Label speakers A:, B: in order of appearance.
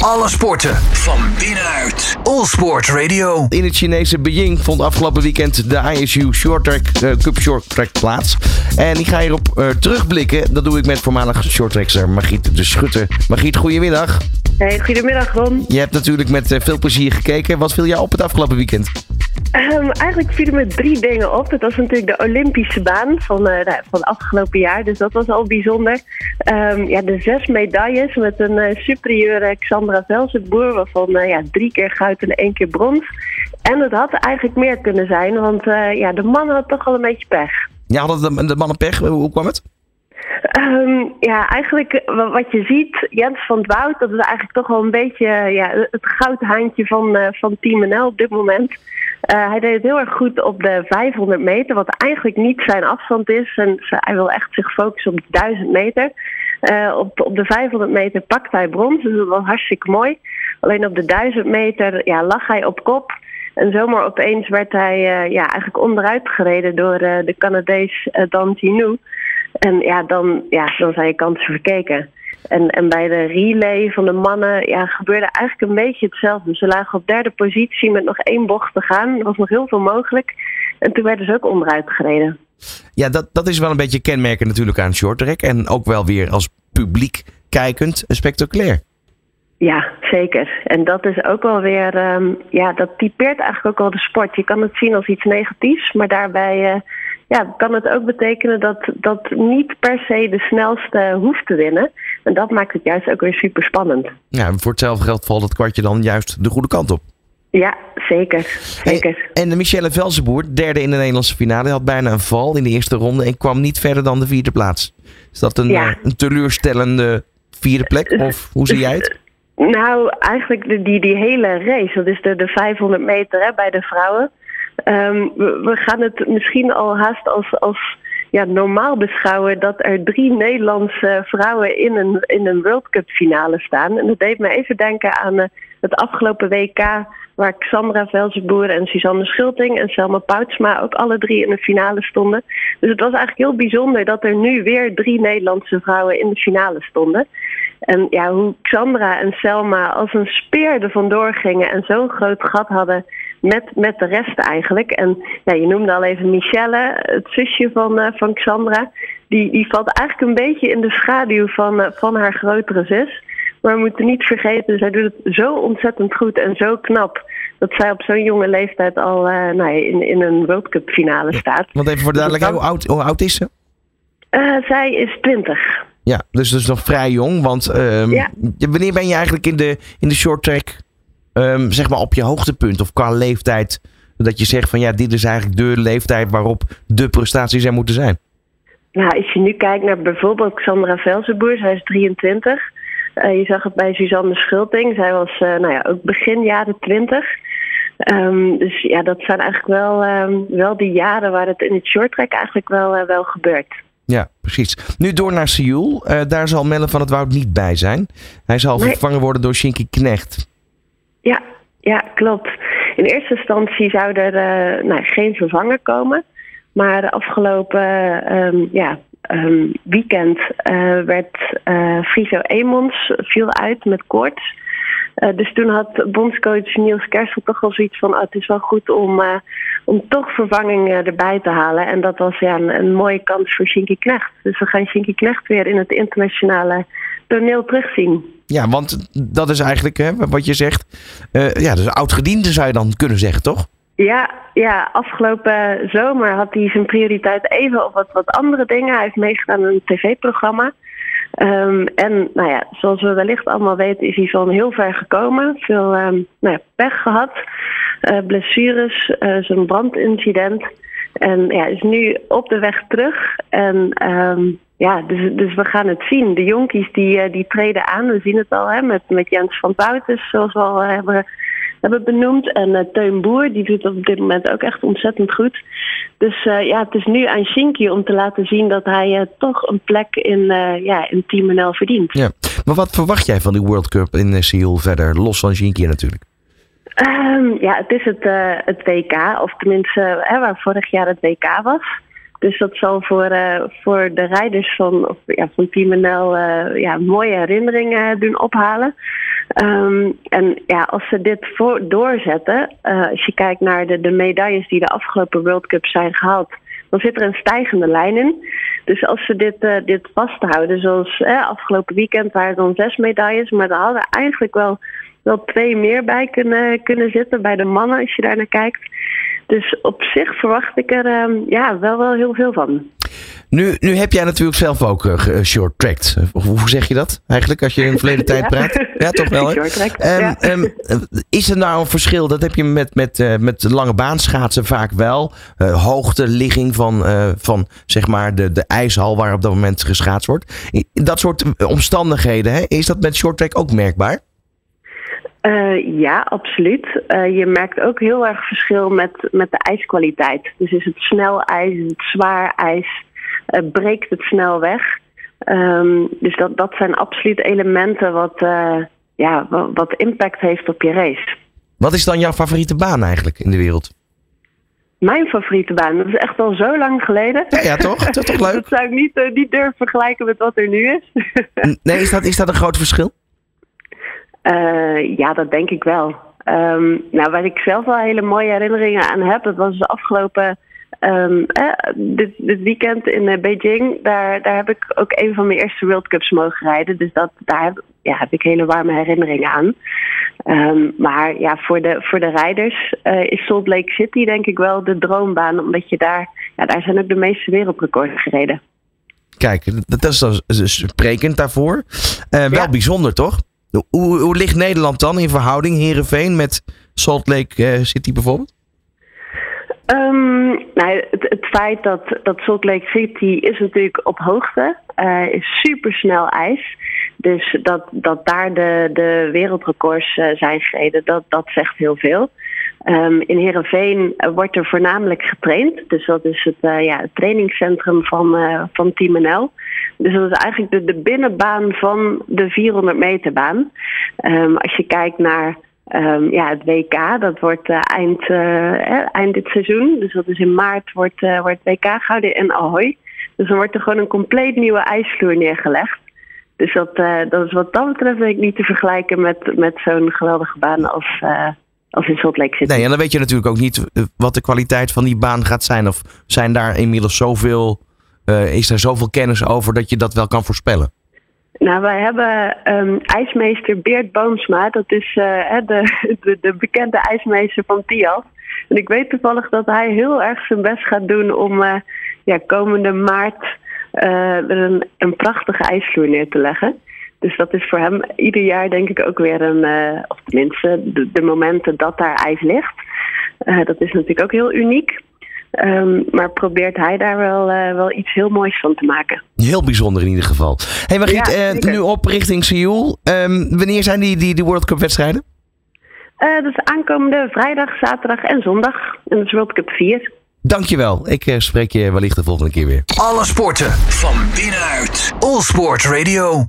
A: Alle sporten van binnenuit. All Sport Radio.
B: In het Chinese Beijing vond afgelopen weekend de ISU Short Track eh, Cup Short Track plaats. En ik ga hierop uh, terugblikken. Dat doe ik met voormalig shorttrackster Margriet de Schutter. Margriet, goedemiddag.
C: Hey, goedemiddag Ron.
B: Je hebt natuurlijk met uh, veel plezier gekeken. Wat viel jou op het afgelopen weekend?
C: Um, eigenlijk vielen me drie dingen op. Dat was natuurlijk de Olympische baan van, uh, van afgelopen jaar. Dus dat was al bijzonder. Um, ja, de zes medailles met een uh, superieure Xandra Velzenboer. Waarvan uh, ja, drie keer goud en één keer brons. En het had eigenlijk meer kunnen zijn. Want ja, de mannen hadden toch al een beetje pech.
B: Ja, hadden de, de mannen pech? Hoe kwam het?
C: Um, ja, eigenlijk wat je ziet, Jens van het Woud, dat is eigenlijk toch wel een beetje ja, het goudhaantje van, uh, van Team NL op dit moment. Uh, hij deed het heel erg goed op de 500 meter, wat eigenlijk niet zijn afstand is. En hij wil echt zich focussen op de 1000 meter. Uh, op, op de 500 meter pakt hij brons, dus dat was hartstikke mooi. Alleen op de 1000 meter ja, lag hij op kop. En zomaar opeens werd hij uh, ja, eigenlijk onderuit gereden door de Canadees Dan Tinou. En ja dan, ja, dan zijn je kansen verkeken. En, en bij de relay van de mannen ja, gebeurde eigenlijk een beetje hetzelfde. Ze lagen op derde positie met nog één bocht te gaan. Er was nog heel veel mogelijk. En toen werden ze ook onderuit gereden.
B: Ja, dat, dat is wel een beetje kenmerken natuurlijk aan shorttrack. En ook wel weer als publiek kijkend spectaculair.
C: Ja, zeker. En dat is ook wel weer, um, ja, dat typeert eigenlijk ook wel de sport. Je kan het zien als iets negatiefs, maar daarbij uh, ja, kan het ook betekenen dat, dat niet per se de snelste hoeft te winnen. En dat maakt het juist ook weer super spannend.
B: Ja, voor hetzelfde geld valt het kwartje dan juist de goede kant op.
C: Ja, zeker. zeker.
B: Hey, en Michelle Velzenboer, derde in de Nederlandse finale, had bijna een val in de eerste ronde en kwam niet verder dan de vierde plaats. Is dat een, ja. een teleurstellende vierde plek? Of hoe zie jij het?
C: Nou, eigenlijk die, die hele race, dat is de, de 500 meter hè, bij de vrouwen. Um, we, we, gaan het misschien al haast als, als ja, normaal beschouwen dat er drie Nederlandse vrouwen in een, in een World Cup finale staan. En dat deed me even denken aan uh, het afgelopen WK waar Xandra Velzenboer en Suzanne Schulting en Selma Poutsma ook alle drie in de finale stonden. Dus het was eigenlijk heel bijzonder dat er nu weer drie Nederlandse vrouwen in de finale stonden. En ja, hoe Xandra en Selma als een speer er vandoor gingen en zo'n groot gat hadden met, met de rest eigenlijk. En ja, je noemde al even Michelle, het zusje van, uh, van Xandra. Die, die valt eigenlijk een beetje in de schaduw van, uh, van haar grotere zus. Maar we moeten niet vergeten, zij doet het zo ontzettend goed en zo knap. Dat zij op zo'n jonge leeftijd al uh, nou, in, in een World Cup finale staat.
B: Want even voor de duidelijkheid, hoe oud, hoe oud is ze?
C: zij is 20.
B: Ja, dus dat is nog vrij jong. Want ja. wanneer ben je eigenlijk in de, in de short track um, zeg maar op je hoogtepunt of qua leeftijd? Dat je zegt van ja, dit is eigenlijk de leeftijd waarop de prestaties er moeten zijn.
C: Nou, als je nu kijkt naar bijvoorbeeld Xandra Velzenboer, zij is 23. Uh, je zag het bij Suzanne Schulting, zij was uh, nou ja, ook begin jaren 20. Um, dus ja, dat zijn eigenlijk wel, um, wel die jaren waar het in het shorttrack eigenlijk wel, uh, wel gebeurt.
B: Ja, precies. Nu door naar Seoul. daar zal Melle van het Woud niet bij zijn. Hij zal nee. vervangen worden door Shinky Knecht.
C: Ja, ja, klopt. In eerste instantie zou er uh, nou, geen vervanger komen. Maar de afgelopen um, ja, um, weekend uh, werd uh, Friso Emons viel uit met koorts. dus toen had bondscoach Niels Kersel toch wel zoiets van... Oh, het is wel goed om, om toch vervanging erbij te halen. En dat was ja, een, een mooie kans voor Shinky Knecht. Dus we gaan Shinky Knecht weer in het internationale toneel terugzien.
B: Ja, want dat is eigenlijk hè, wat je zegt. Uh, ja, dus oud-gediende zou je dan kunnen zeggen, toch?
C: Ja, ja, afgelopen zomer had hij zijn prioriteit even op wat, wat andere dingen. Hij heeft meegedaan aan een tv-programma. Um, en nou ja, zoals we wellicht allemaal weten, is hij van heel ver gekomen. Veel um, nou ja, pech gehad, uh, blessures, uh, zo'n brandincident. En ja, is nu op de weg terug. En um, ja, dus, dus we gaan het zien. De jonkies die, die treden aan. We zien het al hè, met, met Jens van Boutens, zoals we al hebben, hebben benoemd. En uh, Teun Boer, die doet het op dit moment ook echt ontzettend goed. Dus uh, ja, het is nu aan Shinky om te laten zien dat hij uh, toch een plek in, ja, in Team NL verdient.
B: Ja. Maar wat verwacht jij van die World Cup in Seoul verder, los van Shinky natuurlijk?
C: Um, ja, het is het, het WK, of tenminste waar vorig jaar het WK was. Dus dat zal voor, uh, voor de rijders van, of, ja, van Team NL uh, ja, mooie herinneringen doen ophalen. Ehm, en ja, als ze dit voor, doorzetten, uh, als je kijkt naar de, de medailles die de afgelopen World Cup zijn gehaald, dan zit er een stijgende lijn in. Dus als ze dit, dit vasthouden, zoals eh, afgelopen weekend waren dan zes medailles, maar er hadden eigenlijk wel, wel twee meer bij kunnen, kunnen zitten bij de mannen als je daar naar kijkt. Dus op zich verwacht ik er uh, ja, wel, wel heel veel van.
B: Nu, nu heb jij natuurlijk zelf ook uh, short tracked. Hoe zeg je dat eigenlijk als je in de verleden tijd praat? Ja, toch wel. Hè? Um, ja. um, is er nou een verschil? Dat heb je met, met, uh, met lange baanschaatsen vaak wel. Uh, hoogte, ligging van, van zeg maar de, de ijshal waar op dat moment geschaatst wordt. Dat soort omstandigheden, hè? is dat met short track ook merkbaar?
C: Uh, ja, absoluut. Uh, je merkt ook heel erg verschil met, met de ijskwaliteit. Dus is het snel ijs, is het zwaar ijs, uh, breekt het snel weg. Um, dus dat, dat zijn absoluut elementen wat, ja, wat, wat impact heeft op je race.
B: Wat is dan jouw favoriete baan eigenlijk in de wereld?
C: Mijn favoriete baan, dat is echt al zo lang geleden.
B: Ja, ja toch? Dat is toch leuk?
C: dat zou ik niet, niet durven vergelijken met wat er nu is.
B: nee, is dat, is dat een groot verschil?
C: Uh, ja, dat denk ik wel. Um, nou, waar ik zelf wel hele mooie herinneringen aan heb, dat was de afgelopen um, eh, dit, dit, weekend in uh, Beijing. Daar, daar heb ik ook een van mijn eerste World Cups mogen rijden. Dus dat, daar heb, ja, heb ik hele warme herinneringen aan. Um, maar ja, voor de, voor de rijders uh, is Salt Lake City denk ik wel de droombaan. Omdat je daar, ja, daar zijn ook de meeste wereldrecords gereden.
B: Kijk, dat is dan sprekend daarvoor. Uh, wel ja. bijzonder, toch? Hoe, ligt Nederland dan in verhouding, Herenveen, met Salt Lake uh, City bijvoorbeeld?
C: Um, nou, het, feit dat, dat Salt Lake City is natuurlijk op hoogte, uh, is supersnel ijs. Dus dat, dat daar de, de wereldrecords uh, zijn gereden, dat, dat zegt heel veel. Um, in Heerenveen wordt er voornamelijk getraind. Dus dat is het, ja, het trainingscentrum van, van Team NL. Dus dat is eigenlijk de, de binnenbaan van de 400 meter baan. Um, als je kijkt naar um, ja, het WK, dat wordt uh, eind, eind dit seizoen. Dus dat is in maart wordt, wordt WK gehouden in Ahoy. Dus dan wordt er gewoon een compleet nieuwe ijsvloer neergelegd. Dus dat, dat is wat dat betreft ik niet te vergelijken met, met zo'n geweldige baan als als in Salt Lake City.
B: Nee, en dan weet je natuurlijk ook niet eh, wat de kwaliteit van die baan gaat zijn. Of zijn daar inmiddels zoveel, is er zoveel kennis over dat je dat wel kan voorspellen?
C: Nou, wij hebben um, ijsmeester Beert Boomsma. Dat is uh, de, de, de, bekende ijsmeester van Tiaf. En ik weet toevallig dat hij heel erg zijn best gaat doen om uh, ja, komende maart uh, een, een prachtige ijsvloer neer te leggen. Dus dat is voor hem ieder jaar denk ik ook weer een, of tenminste de, de, momenten dat daar ijs ligt. Dat is natuurlijk ook heel uniek. Um, maar probeert hij daar wel, uh, wel iets heel moois van te maken.
B: Heel bijzonder in ieder geval. hey, Margriet, ja, nu op richting Seoul. Um, wanneer zijn die, die, die World Cup wedstrijden?
C: dat is aankomende vrijdag, zaterdag en zondag. En dat is World Cup 4.
B: Dankjewel. Ik spreek je wellicht de volgende keer weer.
A: Alle sporten van binnenuit. All Sport Radio.